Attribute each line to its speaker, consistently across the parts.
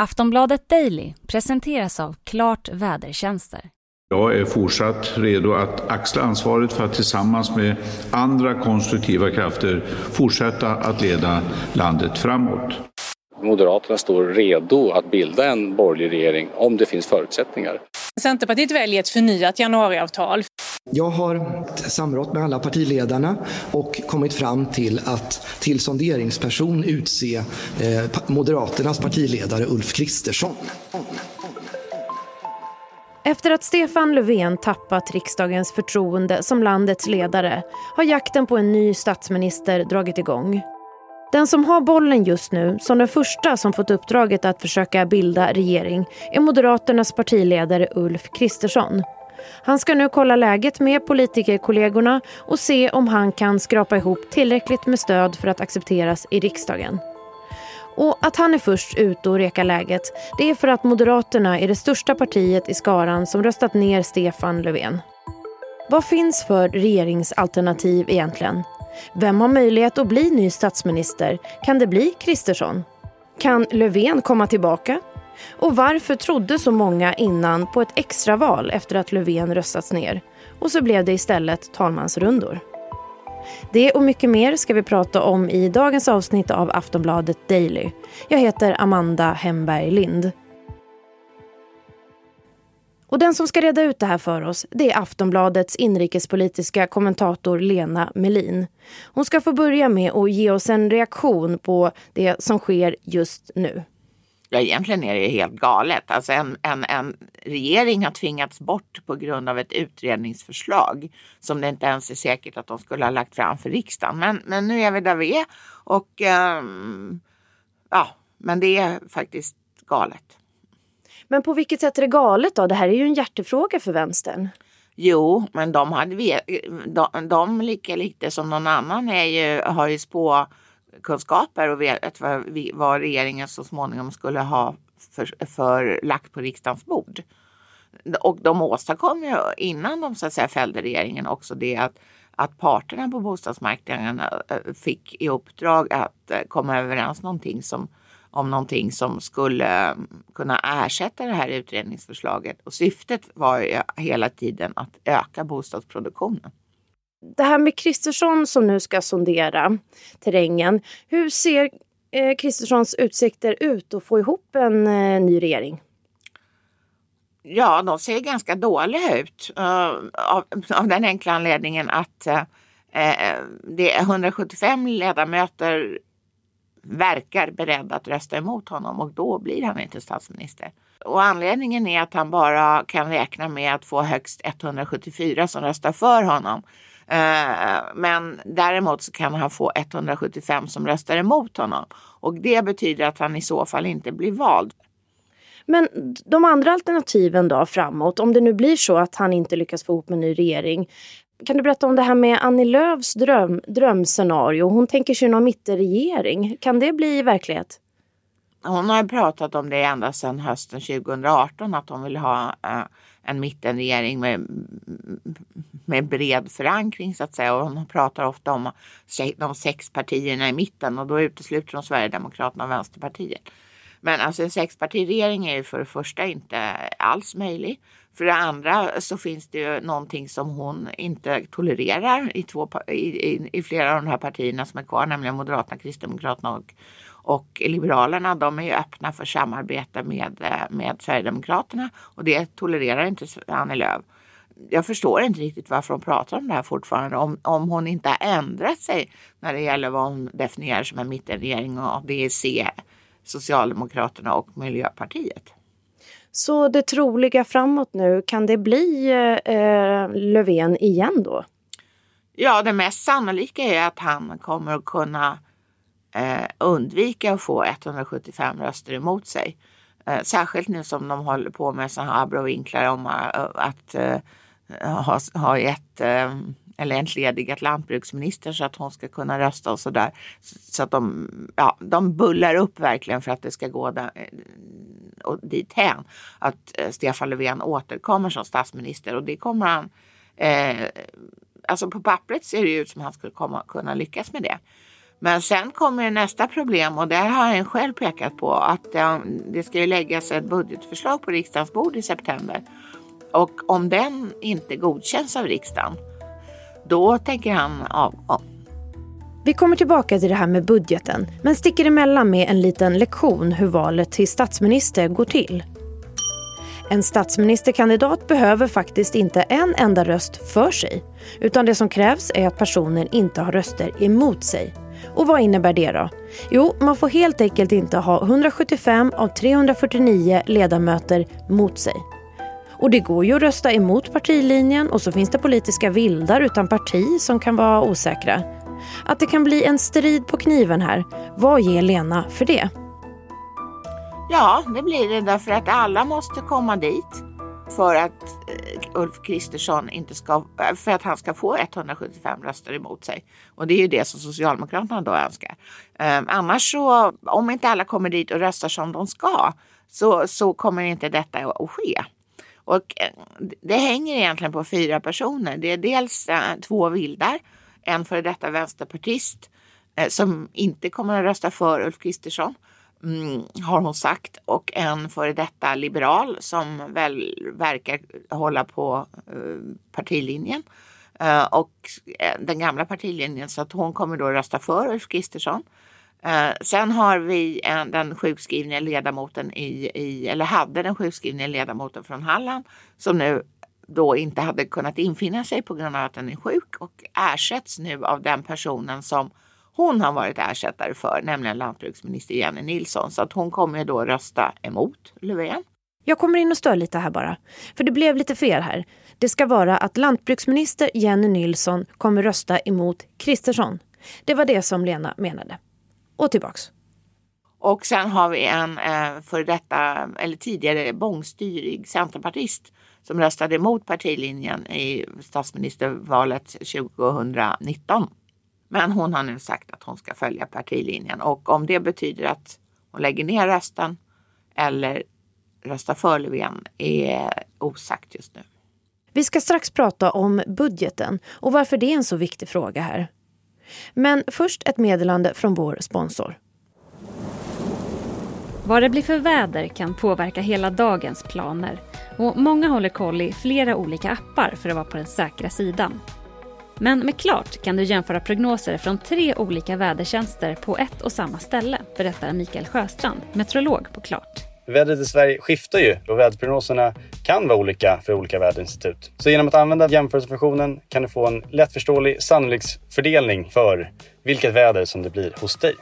Speaker 1: Aftonbladet Daily presenteras av Klart Vädertjänster.
Speaker 2: Jag är fortsatt redo att axla ansvaret för att tillsammans med andra konstruktiva krafter fortsätta att leda landet framåt.
Speaker 3: Moderaterna står redo att bilda en borgerlig regering om det finns förutsättningar.
Speaker 4: Centerpartiet väljer ett förnyat januariavtal.
Speaker 5: Jag har samrått med alla partiledarna och kommit fram till att till sonderingsperson utse eh, Moderaternas partiledare Ulf Kristersson.
Speaker 6: Efter att Stefan Löfven tappat riksdagens förtroende som landets ledare har jakten på en ny statsminister dragit igång. Den som har bollen just nu, som den första som fått uppdraget att försöka bilda regering, är Moderaternas partiledare Ulf Kristersson. Han ska nu kolla läget med politikerkollegorna och se om han kan skrapa ihop tillräckligt med stöd för att accepteras i riksdagen. Och att han är först ut och reka läget det är för att Moderaterna är det största partiet i skaran som röstat ner Stefan Löfven. Vad finns för regeringsalternativ egentligen? Vem har möjlighet att bli ny statsminister? Kan det bli Kristersson? Kan Löfven komma tillbaka? Och varför trodde så många innan på ett extraval efter att Löfven röstats ner? Och så blev det istället talmansrundor. Det och mycket mer ska vi prata om i dagens avsnitt av Aftonbladet Daily. Jag heter Amanda Hemberg Lind. Och den som ska reda ut det här för oss det är Aftonbladets inrikespolitiska kommentator Lena Melin. Hon ska få börja med att ge oss en reaktion på det som sker just nu.
Speaker 7: Ja, egentligen är det helt galet. Alltså en, en, en regering har tvingats bort på grund av ett utredningsförslag som det inte ens är säkert att de skulle ha lagt fram för riksdagen. Men, men nu är vi där vi är och um, ja, men det är faktiskt galet.
Speaker 6: Men på vilket sätt är det galet då? Det här är ju en hjärtefråga för vänstern.
Speaker 7: Jo, men de, hade, de, de lika lite som någon annan är ju, har ju spå kunskaper och vet vad, vad regeringen så småningom skulle ha för, för lagt på riksdagens bord. Och de åstadkom ju innan de så att säga fällde regeringen också det att, att parterna på bostadsmarknaden eh, fick i uppdrag att eh, komma överens någonting som, om någonting som skulle mm, kunna ersätta det här utredningsförslaget. Och syftet var ju hela tiden att öka bostadsproduktionen.
Speaker 6: Det här med Kristersson som nu ska sondera terrängen. Hur ser eh, Kristerssons eh, utsikter ut att få ihop en eh, ny regering?
Speaker 7: Ja, de ser ganska dåliga ut uh, av, av, den enkla anledningen att uh, det är 175 ledamöter verkar beredda att rösta emot honom och då blir han inte statsminister. Och anledningen är att han bara kan räkna med att få högst 174 som röstar för honom. Eh, men däremot så kan han få 175 som röstar emot honom. Och det betyder att han i så fall inte blir vald.
Speaker 6: Men de andra alternativen då framåt, om det nu blir så att han inte lyckas få ihop en ny regering. Kan du berätta om det här med Annie Lööfs dröm, drömscenario? Hon tänker sig någon mittenregering. Kan det bli verklighet?
Speaker 7: Hon har pratat om det ända sedan hösten 2018 att hon vill ha uh, en mittenregering med, med bred förankring så att säga. Och hon pratar ofta om de sex partierna i mitten och då utesluter de Sverigedemokraterna och Vänsterpartiet. Men alltså en sexpartiregering är ju för det första inte alls möjlig. För det andra så finns det ju någonting som hon inte tolererar i, två, i, i, i flera av de här partierna som är kvar, nämligen Moderaterna, Kristdemokraterna och och Liberalerna de är ju öppna för samarbete med, eh, med Sverigedemokraterna och det tolererar inte Annie Lööf. Jag förstår inte riktigt varför hon pratar om det här fortfarande. Om, om hon inte har ändrat sig när det gäller vad hon definierar som en mittenregering och det är C, Socialdemokraterna och Miljöpartiet.
Speaker 6: Så det troliga framåt nu, kan det bli eh, Löfven igen då?
Speaker 7: Ja, det mest sannolika är att han kommer att kunna eh, undvika att få 175 röster emot sig. Eh, särskilt nu som de håller på med sådana abrovinklar om uh, att uh, Eh, har, har gett, eh, eller entledigat lantbruksminister så att hon ska kunna rösta och sådär. Så att de, ja, de bullar upp verkligen för att det ska gå där, eh, och dithän att Stefan Löfven återkommer som statsminister och det kommer han eh, Alltså på pappret ser det ut som han skulle komma, kunna lyckas med det. Men sen kommer nästa problem och där har han själv pekat på att det ska ju läggas ett budgetförslag på riksdagens bord i september. Och om den inte godkänns av riksdagen, då tänker han avgå.
Speaker 6: Vi kommer tillbaka till det här med budgeten, men sticker emellan med en liten lektion hur valet till statsminister går till. En statsministerkandidat behöver faktiskt inte en enda röst för sig, utan det som krävs är att personen inte har röster emot sig. Och vad innebär det då? Jo, man får helt enkelt inte ha 175 av 349 ledamöter mot sig. Och det går ju att rösta emot partilinjen och så finns det politiska vildar utan parti som kan vara osäkra. Att det kan bli en strid på kniven här, vad ger Lena för det?
Speaker 7: Ja, det blir det därför att alla måste komma dit för att eh, Ulf Kristersson inte ska, eh, för att han ska få 175 röster emot sig. Och det är ju det som Socialdemokraterna då önskar. Ehm, annars så, om inte alla kommer dit och röstar som de ska, så, så kommer inte detta att ske. Och eh, det hänger egentligen på fyra personer. Det är dels eh, två vildar, en före detta vänsterpartist eh, som inte kommer att rösta för Ulf Kristersson mm, har hon sagt och en före detta liberal som väl verkar hålla på partilinjen uh, och den gamla partilinjen så att hon kommer då rösta för Ulf Kristersson. Eh, sen har vi en, den sjukskrivna ledamoten i, i, eller hade den sjukskrivna ledamoten från Halland som nu då inte hade kunnat infinna sig på grund av att den är sjuk och ersätts nu av den personen som hon har varit ersättare för, nämligen lantbruksminister Jenny Nilsson. Så att hon kommer då rösta emot Löfven.
Speaker 6: Jag kommer in och stör lite här bara. För det blev lite fel här. Det ska vara att lantbruksminister Jenny Nilsson kommer rösta emot Kristersson. Det var det som Lena menade. Och tillbaks.
Speaker 7: Och sen har vi en eh, för detta, eller tidigare bångstyrig centerpartist som röstade emot partilinjen i statsministervalet 2019. Men hon har nu sagt att hon ska följa partilinjen och om det betyder att hon lägger ner rösten eller röstar för Löfven är osagt just nu.
Speaker 6: Vi ska strax prata om budgeten och varför det är en så viktig fråga här. Men först ett meddelande från vår sponsor.
Speaker 1: Vad det blir för väder kan påverka hela dagens planer. Och många håller koll i flera olika appar för att vara på den säkra sidan. Men med Klart kan du jämföra prognoser från tre olika vädertjänster på ett och samma ställe, berättar Mikael Sjöstrand, meteorolog på Klart.
Speaker 8: Vädret i Sverige skiftar ju och väderprognoserna kan vara olika för olika väderinstitut. Så genom att använda jämförelsefunktionen kan du få en lättförståelig sannolikhetsfördelning för vilket väder som det blir hos dig.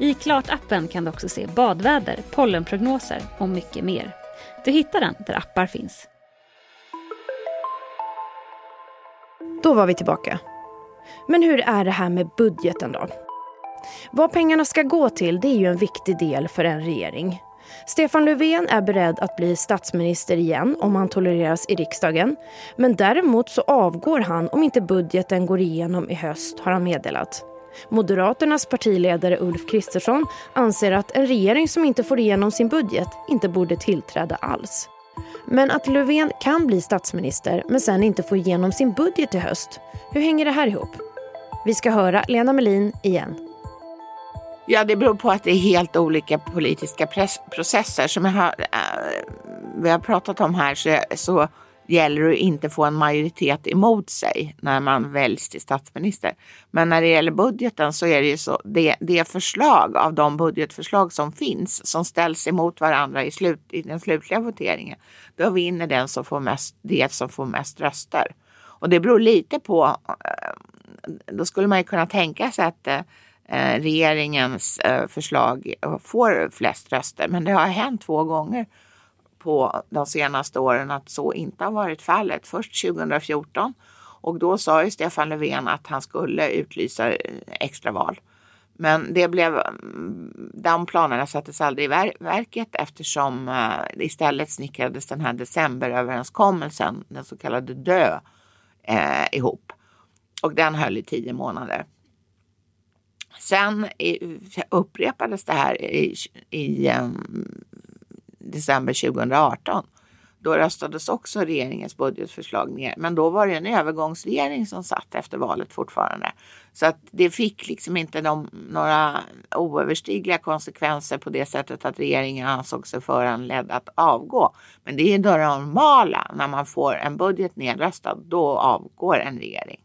Speaker 1: I Klart-appen kan du också se badväder, pollenprognoser och mycket mer. Du hittar den där appar finns.
Speaker 6: Då var vi tillbaka. Men hur är det här med budgeten då? Vad pengarna ska gå till det är ju en viktig del för en regering. Stefan Löfven är beredd att bli statsminister igen om han tolereras i riksdagen. Men däremot så avgår han om inte budgeten går igenom i höst har han meddelat. Moderaternas partiledare Ulf Kristersson anser att en regering som inte får igenom sin budget inte borde tillträda alls. Men att Löfven kan bli statsminister men sen inte få igenom sin budget i höst. Hur hänger det här ihop? Vi ska höra Lena Melin igen.
Speaker 7: Ja, det beror på att det är helt olika politiska processer. Som jag har, äh, vi har pratat om här så, så gäller det att inte få en majoritet emot sig när man väljs till statsminister. Men när det gäller budgeten så är det ju så, det, det förslag av de budgetförslag som finns som ställs emot varandra i, slut, i den slutliga voteringen, då vinner den som får mest, det som får mest röster. Och det beror lite på, eh, då skulle man ju kunna tänka sig att eh, Eh, regeringens eh, förslag får flest röster, men det har hänt två gånger på de senaste åren att så inte har varit fallet. Först 2014 och då sa ju Stefan Löfven att han skulle utlysa eh, extraval. Men det blev, mm, de planerna sattes aldrig i verket eftersom uh, istället snickrades den här decemberöverenskommelsen, den så kallade DÖ, uh, ihop. Och den höll i tio månader. Sen upprepades det här i, i um, december 2018. då röstades också regeringens budgetförslag ner. Men då var det en övergångsregering som satt efter valet fortfarande. Så att det fick liksom inte de, några oöverstigliga konsekvenser på det sättet att regeringen ansåg sig föranledd att avgå. Men det är det normala när man får en budget nedröstad. Då avgår en regering.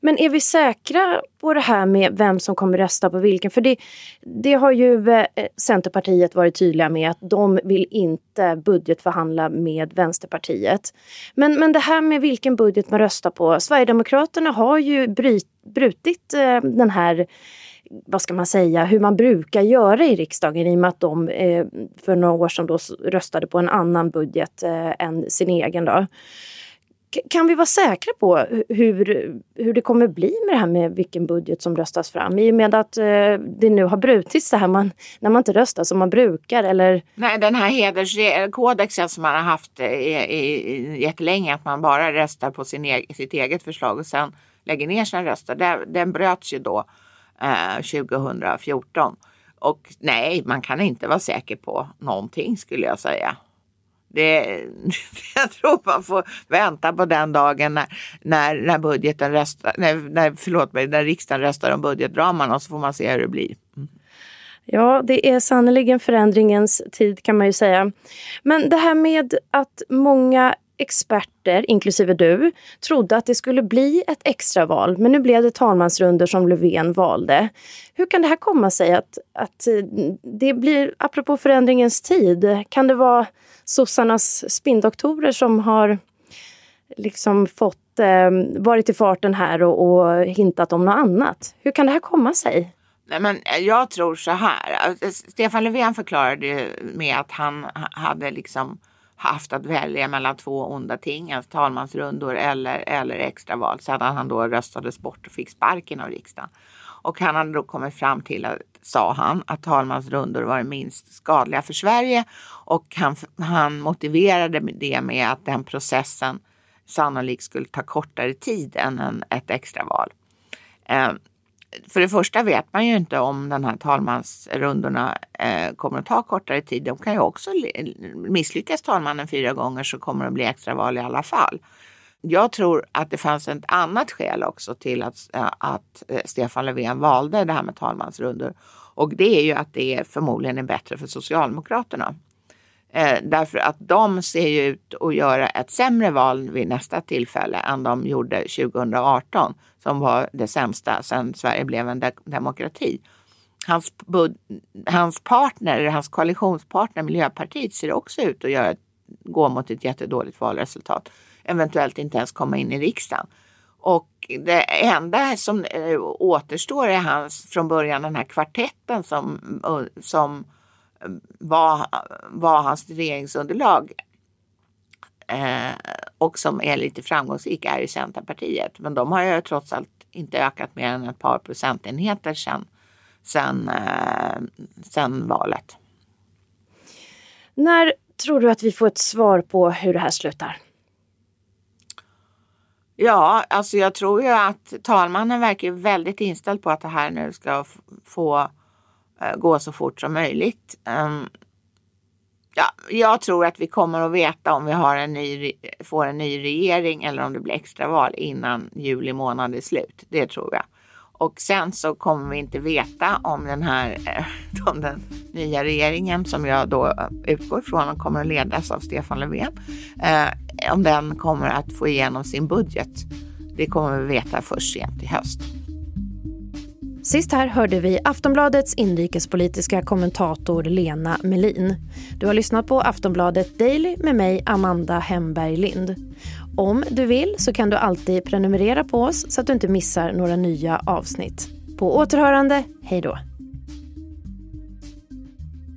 Speaker 6: Men är vi säkra på det här med vem som kommer rösta på vilken? För det, det har ju eh, Centerpartiet varit tydliga med att de vill inte budgetförhandla med Vänsterpartiet. Men, men det här med vilken budget man röstar på. Sverigedemokraterna har ju bryt, brutit eh, den här vad ska man säga, hur man brukar göra i riksdagen i och med att de eh, för några år sedan då röstade på en annan budget eh, än sin egen. Då. Kan vi vara säkra på hur, hur det kommer bli med det här med vilken budget som röstas fram? I och med att eh, det nu har brutits det här man, när man inte röstar som man brukar eller?
Speaker 7: Nej, den här hederskodexen som man har haft eh, i, i, jättelänge, att man bara röstar på sin e sitt eget förslag och sen lägger ner sina röster, den, den bröts ju då eh, 2014. Och nej, man kan inte vara säker på någonting skulle jag säga. Det, jag tror man får vänta på den dagen när, när, när budgeten röstar, när, när, förlåt mig, när riksdagen röstar om budgetramarna och så får man se hur det blir. Mm.
Speaker 6: Ja, det är sannerligen förändringens tid kan man ju säga. Men det här med att många experter, inklusive du, trodde att det skulle bli ett extraval. Men nu blev det talmansrunder som Löfven valde. Hur kan det här komma sig att, att eh, det blir, apropå förändringens tid, kan det vara sossarnas spindoktorer som har liksom fått, eh, varit i farten här och, och hintat om något annat? Hur kan det här komma sig?
Speaker 7: Nej, men eh, jag tror så här. Alltså, Stefan Löfven förklarade med att han hade liksom haft att välja mellan två onda ting, alltså talmansrundor eller, eller extraval sedan han då röstades bort och fick sparken av riksdagen. Och han hade då kommit fram till, att, sa han, att talmansrundor var det minst skadliga för Sverige och han, han motiverade det med att den processen sannolikt skulle ta kortare tid än en, ett extraval. Ehm, för det första vet man ju inte om den här talmansrundorna eh, kommer att ta kortare tid. De kan ju också misslyckas talmannen fyra gånger så kommer det att bli extraval i alla fall. Jag tror att det fanns ett annat skäl också till att, eh, att eh, Stefan Löfven valde det här med talmansrundor. Och det är ju att det förmodligen är bättre för Socialdemokraterna. Eh, därför att de ser ju ut att göra ett sämre val vid nästa tillfälle än de gjorde 2018 som var det sämsta sedan Sverige blev en de demokrati. Hans, hans partner, hans koalitionspartner Miljöpartiet ser också ut att göra, gå mot ett jättedåligt valresultat. Eventuellt inte ens komma in i riksdagen. Och det enda som eh, återstår är hans, från början den här kvartetten som, eh, som var, var hans regeringsunderlag eh, och som är lite framgångsrik är ju Centerpartiet. Men de har ju trots allt inte ökat mer än ett par procentenheter sedan, sedan, eh, sedan valet.
Speaker 6: När tror du att vi får ett svar på hur det här slutar?
Speaker 7: Ja, alltså jag tror ju att talmannen verkar väldigt inställd på att det här nu ska få Eh, gå så fort som möjligt. Ehm, ja, jag tror att vi kommer att veta om vi har en ny, får en ny regering eller om det blir extraval innan juli månad är slut. Det tror jag. Och sen så kommer vi inte veta om den här eh, om den nya regeringen som jag då utgår ifrån kommer att ledas av Stefan Löfven. Eh, om den kommer att få igenom sin budget. Det kommer vi veta först sent i höst.
Speaker 6: Sist här hörde vi Aftonbladets inrikespolitiska kommentator Lena Melin. Du har lyssnat på Aftonbladet Daily med mig, Amanda Hemberg Lind. Om du vill så kan du alltid prenumerera på oss så att du inte missar några nya avsnitt. På återhörande, hej då.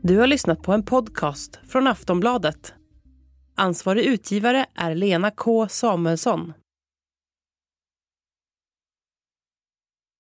Speaker 9: Du har lyssnat på en podcast från Aftonbladet. Ansvarig utgivare är Lena K Samuelsson.